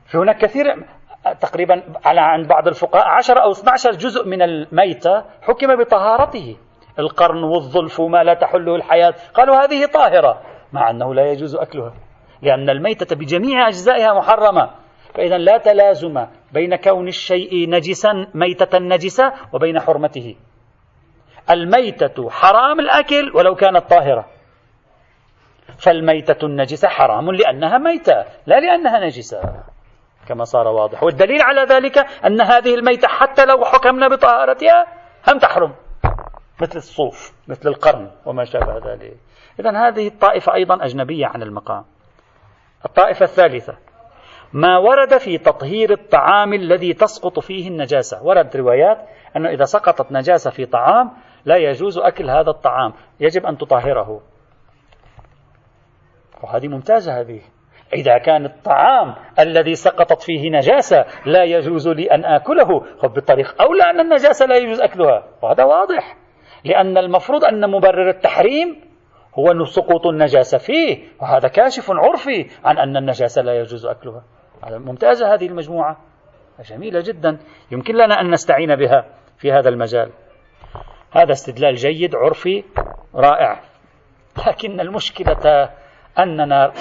فهناك كثير تقريبا على عند بعض الفقهاء 10 أو 12 جزء من الميتة حكم بطهارته. القرن والظلف وما لا تحله الحياة. قالوا هذه طاهرة مع أنه لا يجوز أكلها. لأن الميتة بجميع أجزائها محرمة. فإذا لا تلازم بين كون الشيء نجسا ميتة نجسة وبين حرمته. الميتة حرام الأكل ولو كانت طاهرة. فالميتة النجسة حرام لأنها ميتة لا لأنها نجسة. كما صار واضح. والدليل على ذلك أن هذه الميتة حتى لو حكمنا بطهارتها هم تحرم. مثل الصوف مثل القرن وما شابه ذلك. إذا هذه الطائفة أيضا أجنبية عن المقام. الطائفة الثالثة. ما ورد في تطهير الطعام الذي تسقط فيه النجاسة. ورد روايات أنه إذا سقطت نجاسة في طعام لا يجوز أكل هذا الطعام. يجب أن تطهره. وهذه ممتازة هذه. إذا كان الطعام الذي سقطت فيه نجاسة لا يجوز لي أن آكله بالطريق أولى أن النجاسة لا يجوز أكلها. وهذا واضح. لأن المفروض أن مبرر التحريم هو سقوط النجاسة فيه وهذا كاشف عرفي عن أن النجاسة لا يجوز أكلها. ممتازة هذه المجموعة. جميلة جدا. يمكن لنا أن نستعين بها في هذا المجال. هذا استدلال جيد عرفي رائع. لكن المشكلة أننا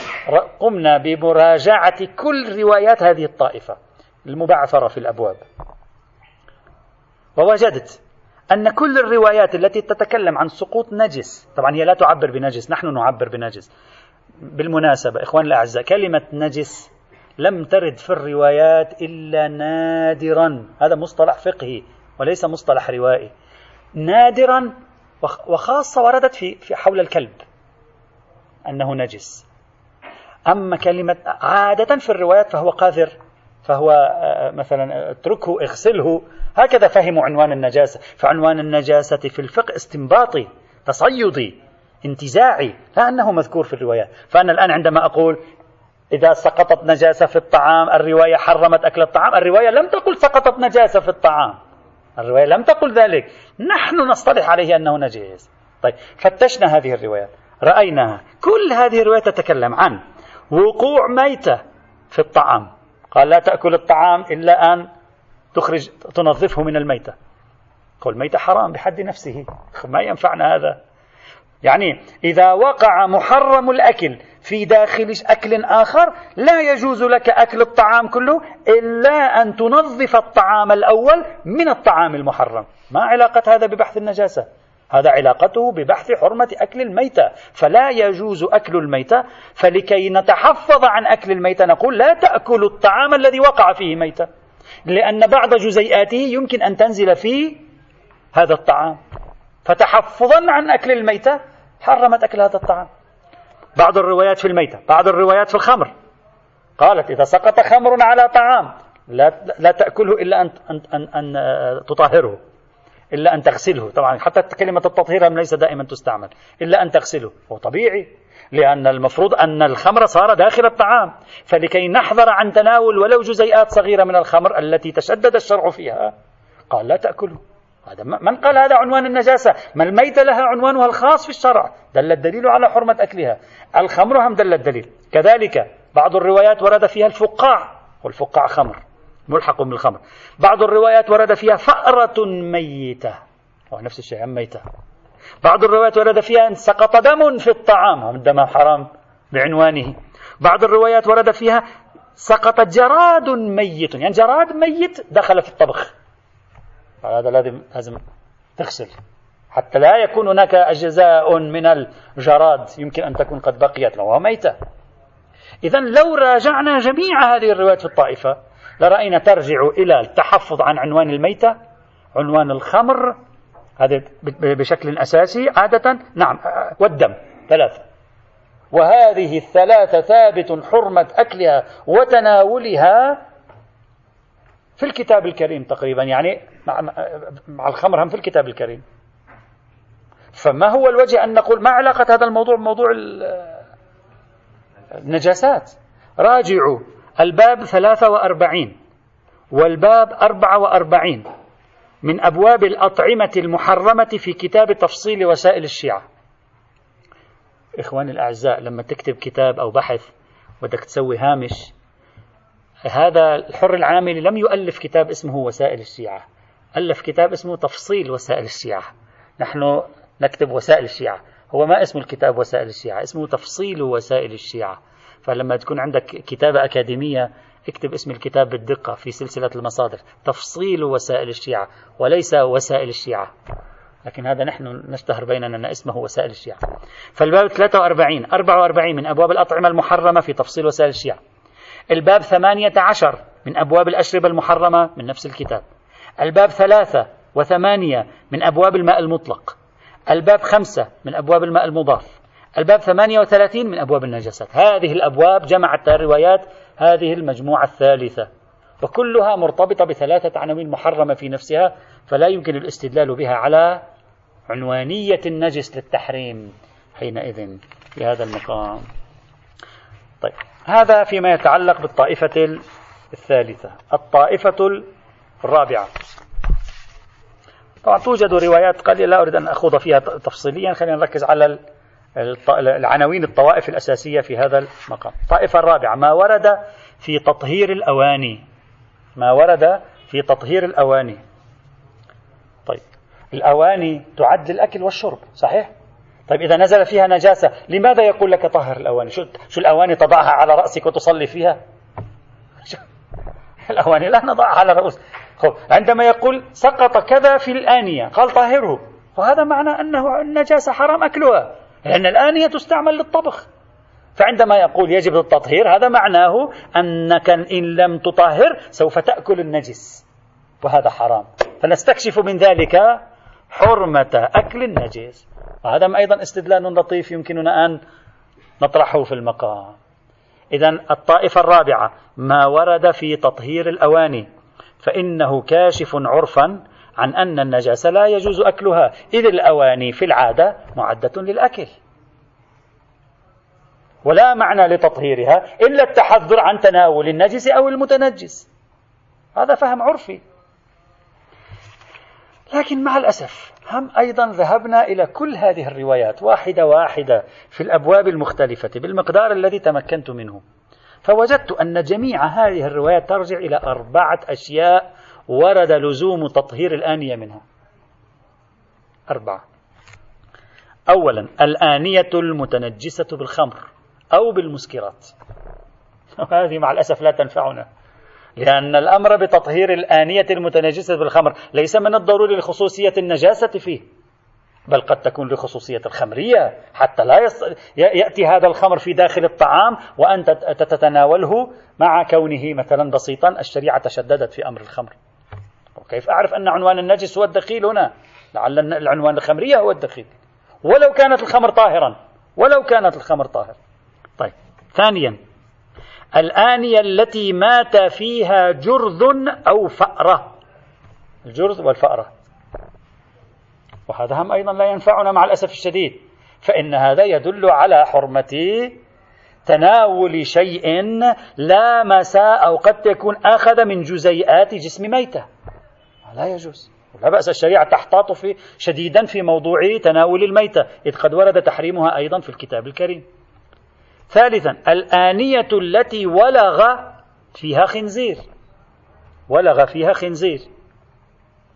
قمنا بمراجعة كل روايات هذه الطائفة المبعثرة في الأبواب. ووجدت أن كل الروايات التي تتكلم عن سقوط نجس طبعا هي لا تعبر بنجس نحن نعبر بنجس. بالمناسبة إخوان الأعزاء كلمة نجس لم ترد في الروايات إلا نادرا. هذا مصطلح فقهي وليس مصطلح روائي. نادرا وخاصة وردت في, حول الكلب. أنه نجس. أما كلمة عادة في الروايات فهو قاذر فهو آه، مثلا اتركه اغسله. هكذا فهموا عنوان النجاسة. فعنوان النجاسة في الفقه استنباطي تصيدي انتزاعي لا أنه مذكور في الروايات. فأنا الآن عندما أقول إذا سقطت نجاسة في الطعام الرواية حرمت أكل الطعام الرواية لم تقل سقطت نجاسة في الطعام. الرواية لم تقل ذلك. نحن نصطلح عليه أنه نجس. طيب فتشنا هذه الروايات. رأيناها كل هذه الروايات تتكلم عن وقوع ميتة في الطعام. قال لا تأكل الطعام إلا أن تخرج تنظفه من الميتة. قل الميتة حرام بحد نفسه. ما ينفعنا هذا. يعني إذا وقع محرم الأكل في داخل أكل آخر لا يجوز لك أكل الطعام كله إلا أن تنظف الطعام الأول من الطعام المحرم. ما علاقة هذا ببحث النجاسة؟ هذا علاقته ببحث حرمة أكل الميتة. فلا يجوز أكل الميتة. فلكي نتحفظ عن أكل الميتة نقول لا تأكل الطعام الذي وقع فيه ميتة. لأن بعض جزيئاته يمكن أن تنزل في هذا الطعام. فتحفظا عن أكل الميتة. حرمت أكل هذا الطعام. بعض الروايات في الميتة. بعض الروايات في الخمر. قالت إذا سقط خمر على طعام لا, لا تأكله إلا أن, أن, أن, أن تطهره. إلا أن تغسله. طبعا حتى كلمة التطهير ليس دائما تستعمل. إلا أن تغسله. هو طبيعي. لأن المفروض أن الخمر صار داخل الطعام. فلكي نحذر عن تناول ولو جزيئات صغيرة من الخمر التي تشدد الشرع فيها. قال لا تأكله هذا من قال هذا عنوان النجاسة؟ ما الميتة لها عنوانها الخاص في الشرع. دل الدليل على حرمة أكلها. الخمر هم دل الدليل. كذلك بعض الروايات ورد فيها الفقاع. والفقاع خمر. ملحق بالخمر. بعض الروايات ورد فيها فأرة ميتة. نفس الشيء ميتة. بعض الروايات ورد فيها أن سقط دم في الطعام الدم حرام بعنوانه. بعض الروايات ورد فيها سقط جراد ميت. يعني جراد ميت دخل في الطبخ. هذا لازم لازم تغسل. حتى لا يكون هناك أجزاء من الجراد. يمكن أن تكون قد بقيت له ميتة. إذا لو راجعنا جميع هذه الروايات في الطائفة لرأينا ترجع إلى التحفظ عن عنوان الميتة عنوان الخمر هذا بشكل أساسي عادة نعم والدم ثلاثة. وهذه الثلاثة ثابت حرمة أكلها وتناولها في الكتاب الكريم تقريبا يعني مع, الخمر هم في الكتاب الكريم. فما هو الوجه أن نقول ما علاقة هذا الموضوع بموضوع النجاسات؟ راجعوا الباب 43 والباب 44 من أبواب الأطعمة المحرمة في كتاب تفصيل وسائل الشيعة. إخواني الأعزاء لما تكتب كتاب أو بحث بدك تسوي هامش هذا الحر العاملي لم يؤلف كتاب اسمه وسائل الشيعة ألف كتاب اسمه تفصيل وسائل الشيعة. نحن نكتب وسائل الشيعة. هو ما اسم الكتاب وسائل الشيعة اسمه تفصيل وسائل الشيعة. فلما تكون عندك كتابة أكاديمية اكتب اسم الكتاب بالدقة في سلسلة المصادر. تفصيل وسائل الشيعة وليس وسائل الشيعة. لكن هذا نحن نشتهر بيننا أن اسمه وسائل الشيعة. فالباب 43 44 من أبواب الأطعمة المحرمة في تفصيل وسائل الشيعة. الباب 18 من أبواب الأشربة المحرمة من نفس الكتاب. الباب ثلاثة وثمانية من أبواب الماء المطلق. الباب خمسة من أبواب الماء المضاف. الباب 38 من أبواب النجاسات. هذه الأبواب جمعت الروايات هذه المجموعة الثالثة. وكلها مرتبطة بثلاثة عناوين محرمة في نفسها فلا يمكن الاستدلال بها على عنوانية النجس للتحريم حينئذ في هذا المقام. طيب هذا فيما يتعلق بالطائفة الثالثة. الطائفة الرابعة. طبعا توجد روايات قليلة لا أريد أن أخوض فيها تفصيليا خلينا نركز على العناوين الطوائف الأساسية في هذا المقام. الطائفة الرابعة ما ورد في تطهير الأواني. ما ورد في تطهير الأواني. طيب الأواني تعد للأكل والشرب صحيح؟ طيب إذا نزل فيها نجاسة لماذا يقول لك طهر الأواني؟ شو, شو الأواني تضعها على رأسك وتصلي فيها؟ الأواني لا نضعها على الرؤوس عندما يقول سقط كذا في الآنية قال طهره. وهذا معنى أنه النجاسة حرام أكلها. لأن الآنية تستعمل للطبخ. فعندما يقول يجب التطهير هذا معناه أنك إن لم تطهر سوف تأكل النجس. وهذا حرام. فنستكشف من ذلك حرمة أكل النجس. وهذا أيضا استدلال لطيف يمكننا أن نطرحه في المقام. إذا الطائفة الرابعة ما ورد في تطهير الأواني فإنه كاشف عرفا عن أن النجاسة لا يجوز أكلها. إذ الأواني في العادة معدة للأكل. ولا معنى لتطهيرها إلا التحذر عن تناول النجس أو المتنجس. هذا فهم عرفي. لكن مع الأسف هم أيضا ذهبنا إلى كل هذه الروايات واحدة واحدة في الأبواب المختلفة بالمقدار الذي تمكنت منه. فوجدت أن جميع هذه الروايات ترجع إلى أربعة أشياء ورد لزوم تطهير الآنية منها. أربعة. أولا الآنية المتنجسة بالخمر أو بالمسكرات. وهذه مع الأسف لا تنفعنا. لأن الأمر بتطهير الآنية المتنجسة بالخمر ليس من الضروري لخصوصية النجاسة فيه بل قد تكون لخصوصية الخمرية. حتى لا يص... يأتي هذا الخمر في داخل الطعام وأنت تتناوله مع كونه مثلا بسيطا الشريعة تشددت في أمر الخمر. كيف أعرف أن عنوان النجس هو الدخيل هنا؟ لعل العنوان الخمرية هو الدخيل. ولو كانت الخمر طاهرا ولو كانت الخمر طاهر. طيب ثانيا. الآنية التي مات فيها جرذ أو فأرة. الجرذ والفأرة. وهذا هم أيضا لا ينفعنا مع الأسف الشديد. فإن هذا يدل على حرمة تناول شيء لامس أو قد تكون أخذ من جزيئات جسم ميتة. لا يجوز. لا بأس الشريعة تحتاط في شديدا في موضوع تناول الميتة إذ قد ورد تحريمها أيضا في الكتاب الكريم. ثالثا الآنية التي ولغ فيها خنزير. ولغ فيها خنزير.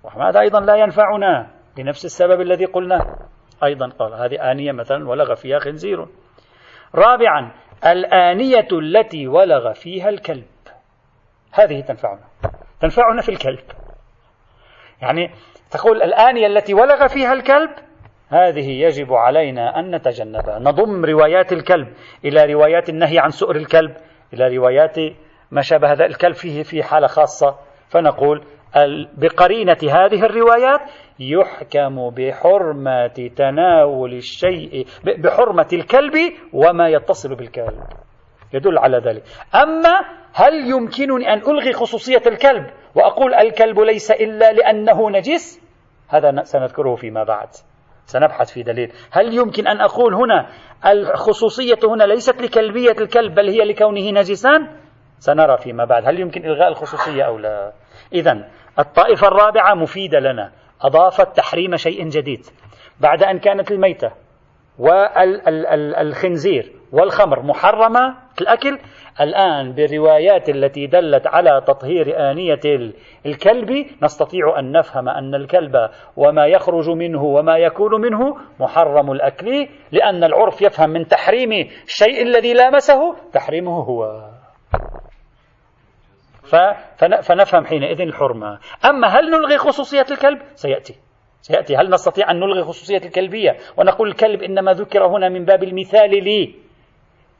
وهذا أيضا لا ينفعنا لنفس السبب الذي قلناه. أيضا قال هذه آنية مثلا ولغ فيها خنزير. رابعا الآنية التي ولغ فيها الكلب. هذه تنفعنا. تنفعنا في الكلب. يعني تقول الآنية التي ولغ فيها الكلب هذه يجب علينا أن نتجنبها. نضم روايات الكلب إلى روايات النهي عن سؤر الكلب إلى روايات ما شابه هذا الكلب فيه في حالة خاصة. فنقول بقرينة هذه الروايات يحكم بحرمة تناول الشيء بحرمة الكلب وما يتصل بالكلب. يدل على ذلك. أما هل يمكنني أن ألغي خصوصية الكلب؟ وأقول الكلب ليس إلا لأنه نجس. هذا سنذكره فيما بعد. سنبحث في دليل. هل يمكن أن أقول هنا الخصوصية هنا ليست لكلبية الكلب بل هي لكونه نجسا سنرى فيما بعد. هل يمكن إلغاء الخصوصية أو لا؟ إذا الطائفة الرابعة مفيدة لنا. أضافت تحريم شيء جديد. بعد أن كانت الميتة والخنزير والخمر محرمة الأكل الآن بالروايات التي دلت على تطهير آنية الكلب نستطيع أن نفهم أن الكلب وما يخرج منه وما يكون منه محرم الأكل لأن العرف يفهم من تحريم الشيء الذي لامسه تحريمه هو. فنفهم حينئذ الحرمة. أما هل نلغي خصوصية الكلب؟ سيأتي. سيأتي. هل نستطيع أن نلغي خصوصية الكلبية؟ ونقول الكلب إنما ذكر هنا من باب المثال لي.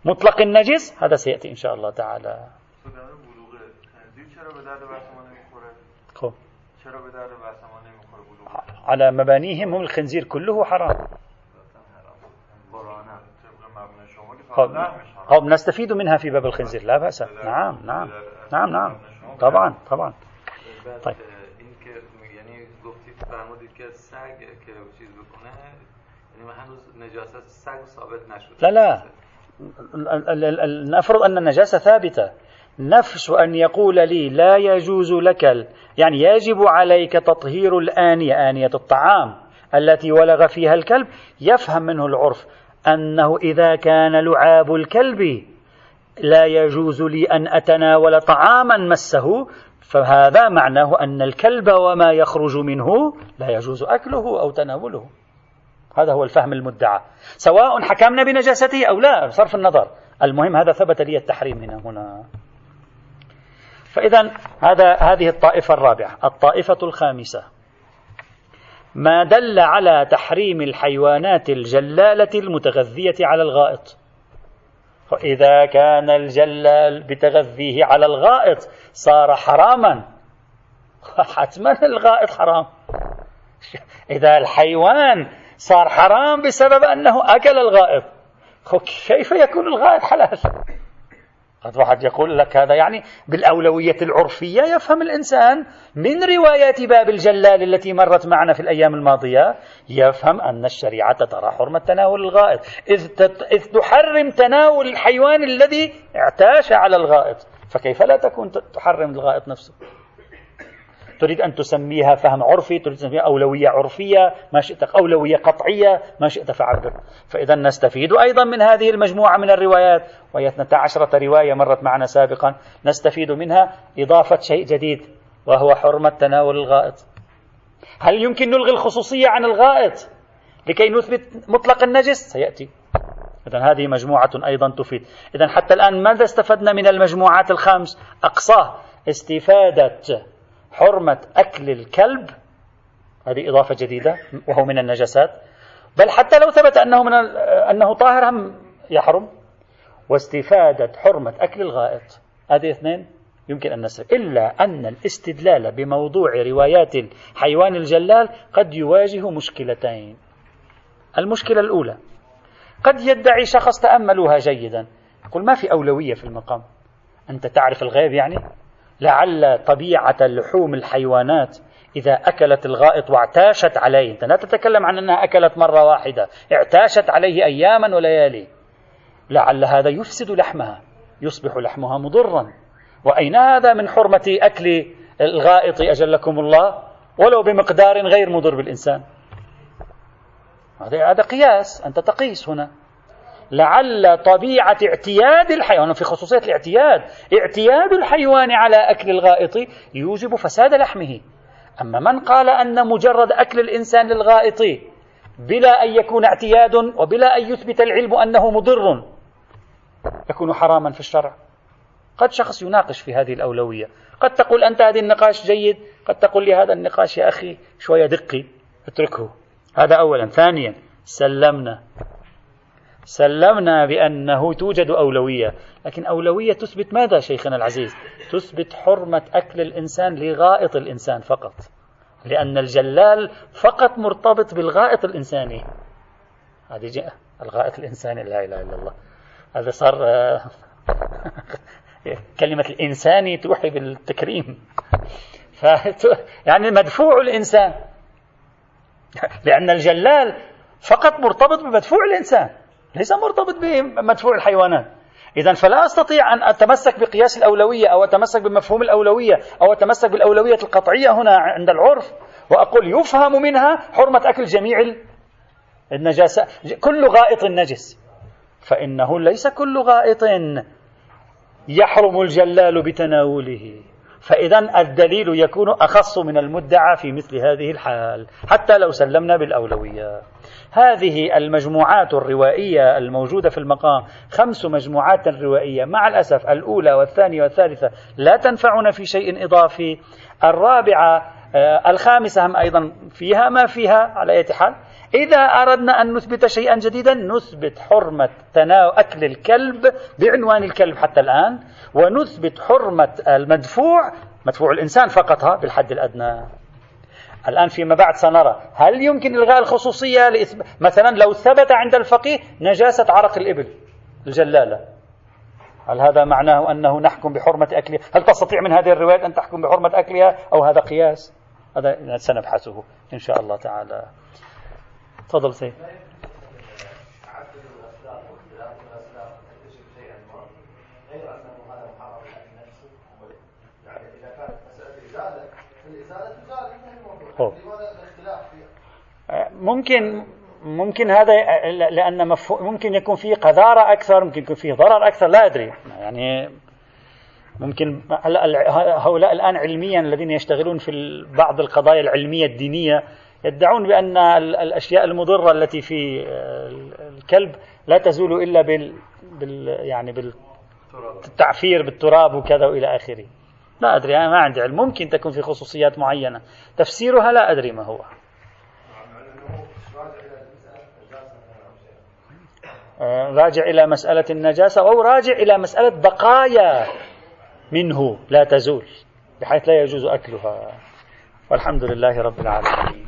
مطلق النجس هذا سيأتي إن شاء الله تعالى. خب. على مبانيهم هم الخنزير كله حرام. خب. نستفيد منها في باب الخنزير لا بأس. نعم نعم. نعم نعم. طبعا طبعا. طيب. فرمودید که سگ که چیز بکنه یعنی هنوز نجاست سگ ثابت لا لا. نفرض أن النجاسة ثابتة. نفس أن يقول لي لا يجوز لك يعني يجب عليك تطهير الآنية آنية الطعام التي ولغ فيها الكلب. يفهم منه العرف أنه إذا كان لعاب الكلب لا يجوز لي أن أتناول طعاما مسه فهذا معناه أن الكلب وما يخرج منه لا يجوز أكله أو تناوله. هذا هو الفهم المدعى. سواء حكمنا بنجاسته أو لا بصرف النظر. المهم هذا ثبت لي التحريم هنا هنا. فإذا هذا هذه الطائفة الرابعة. الطائفة الخامسة. ما دل على تحريم الحيوانات الجلالة المتغذية على الغائط. فإذا كان الجلال بتغذيه على الغائط صار حراما. حتما الغائط حرام. إذا الحيوان صار حرام بسبب أنه أكل الغائط. كيف يكون الغائط حلال؟ قد واحد يقول لك هذا يعني بالأولوية العرفية يفهم الإنسان من روايات باب الجلال التي مرت معنا في الأيام الماضية يفهم أن الشريعة ترى حرمة تناول الغائط. إذ, إذ تحرم تناول الحيوان الذي اعتاش على الغائط. فكيف لا تكون تحرم الغائط نفسه؟ تريد أن تسميها فهم عرفي تريد أن تسميها أولوية عرفية ما شئت أولوية قطعية ما شئت فعبر. فإذا نستفيد أيضا من هذه المجموعة من الروايات وهي 12 رواية مرت معنا سابقا نستفيد منها إضافة شيء جديد وهو حرمة تناول الغائط. هل يمكن نلغي الخصوصية عن الغائط؟ لكي نثبت مطلق النجس؟ سيأتي. إذا هذه مجموعة أيضا تفيد. إذا حتى الآن ماذا استفدنا من المجموعات الخمس؟ أقصاه استفادة حرمة أكل الكلب هذه إضافة جديدة وهو من النجاسات. بل حتى لو ثبت أنه من أنه طاهر هم يحرم. واستفادة حرمة أكل الغائط. هذه اثنين يمكن أن نسرق إلا أن الاستدلال بموضوع روايات الحيوان الجلال قد يواجه مشكلتين. المشكلة الأولى قد يدعي شخص تأملوها جيدا. يقول ما في أولوية في المقام؟ أنت تعرف الغيب يعني؟ لعل طبيعة لحوم الحيوانات إذا أكلت الغائط واعتاشت عليه. أنت لا تتكلم عن أنها أكلت مرة واحدة. اعتاشت عليه أياما وليالي. لعل هذا يفسد لحمها. يصبح لحمها مضرا. وأين هذا من حرمة أكل الغائط أجلكم الله؟ ولو بمقدار غير مضر بالإنسان. هذا قياس. أنت تقيس هنا. لعل طبيعة اعتياد الحيوان في خصوصية الاعتياد. اعتياد الحيوان على أكل الغائط يوجب فساد لحمه. أما من قال أن مجرد أكل الإنسان للغائط بلا أن يكون اعتياد وبلا أن يثبت العلم أنه مضر يكون حراما في الشرع. قد شخص يناقش في هذه الأولوية. قد تقول أنت هذه النقاش جيد قد تقول لي هذا النقاش يا أخي شوية دقي اتركه. هذا أولا. ثانيا سلمنا. سلمنا بأنه توجد أولوية. لكن أولوية تثبت ماذا شيخنا العزيز؟ تثبت حرمة أكل الإنسان لغائط الإنسان فقط. لأن الجلال فقط مرتبط بالغائط الإنساني. هذه جاء الغائط الإنساني. لا إله إلا الله. هذا صار آه، كلمة الإنساني توحي بالتكريم. ف يعني مدفوع الإنسان. لأن الجلال فقط مرتبط بمدفوع الإنسان. ليس مرتبط بمدفوع الحيوانات. إذا فلا أستطيع أن أتمسك بقياس الأولوية أو أتمسك بمفهوم الأولوية أو أتمسك بالأولوية القطعية هنا عند العرف وأقول يفهم منها حرمة أكل جميع النجاسة. كل غائط نجس. فإنه ليس كل غائط يحرم الجلال بتناوله. فإذا الدليل يكون أخص من المدعى في مثل هذه الحال حتى لو سلمنا بالأولوية. هذه المجموعات الروائية الموجودة في المقام خمس مجموعات روائية. مع الأسف الأولى والثانية والثالثة لا تنفعنا في شيء إضافي. الرابعة آه، الخامسة هم أيضا فيها ما فيها على أي حال. إذا أردنا أن نثبت شيئا جديدا نثبت حرمة تناول أكل الكلب بعنوان الكلب حتى الآن ونثبت حرمة المدفوع مدفوع الإنسان فقط بالحد الأدنى. الآن فيما بعد سنرى هل يمكن إلغاء الخصوصية لإثبات مثلا لو ثبت عند الفقيه نجاسة عرق الإبل الجلالة؟ هل هذا معناه أنه نحكم بحرمة أكلها؟ هل تستطيع من هذه الروايات أن تحكم بحرمة أكلها أو هذا قياس؟ هذا سنبحثه إن شاء الله تعالى. تفضل سيد. ممكن ممكن هذا لأن ممكن يكون فيه قذارة أكثر ممكن يكون فيه ضرر أكثر لا أدري. يعني ممكن هؤلاء الآن علميا الذين يشتغلون في بعض القضايا العلمية الدينية يدعون بأن الأشياء المضرة التي في الكلب لا تزول إلا بال, بال يعني بالتعفير بالتراب وكذا وإلى آخره. لا أدري أنا ما عندي علم. ممكن تكون في خصوصيات معينة. تفسيرها لا أدري ما هو. راجع إلى مسألة النجاسة أو راجع إلى مسألة بقايا منه لا تزول بحيث لا يجوز أكلها. والحمد لله رب العالمين.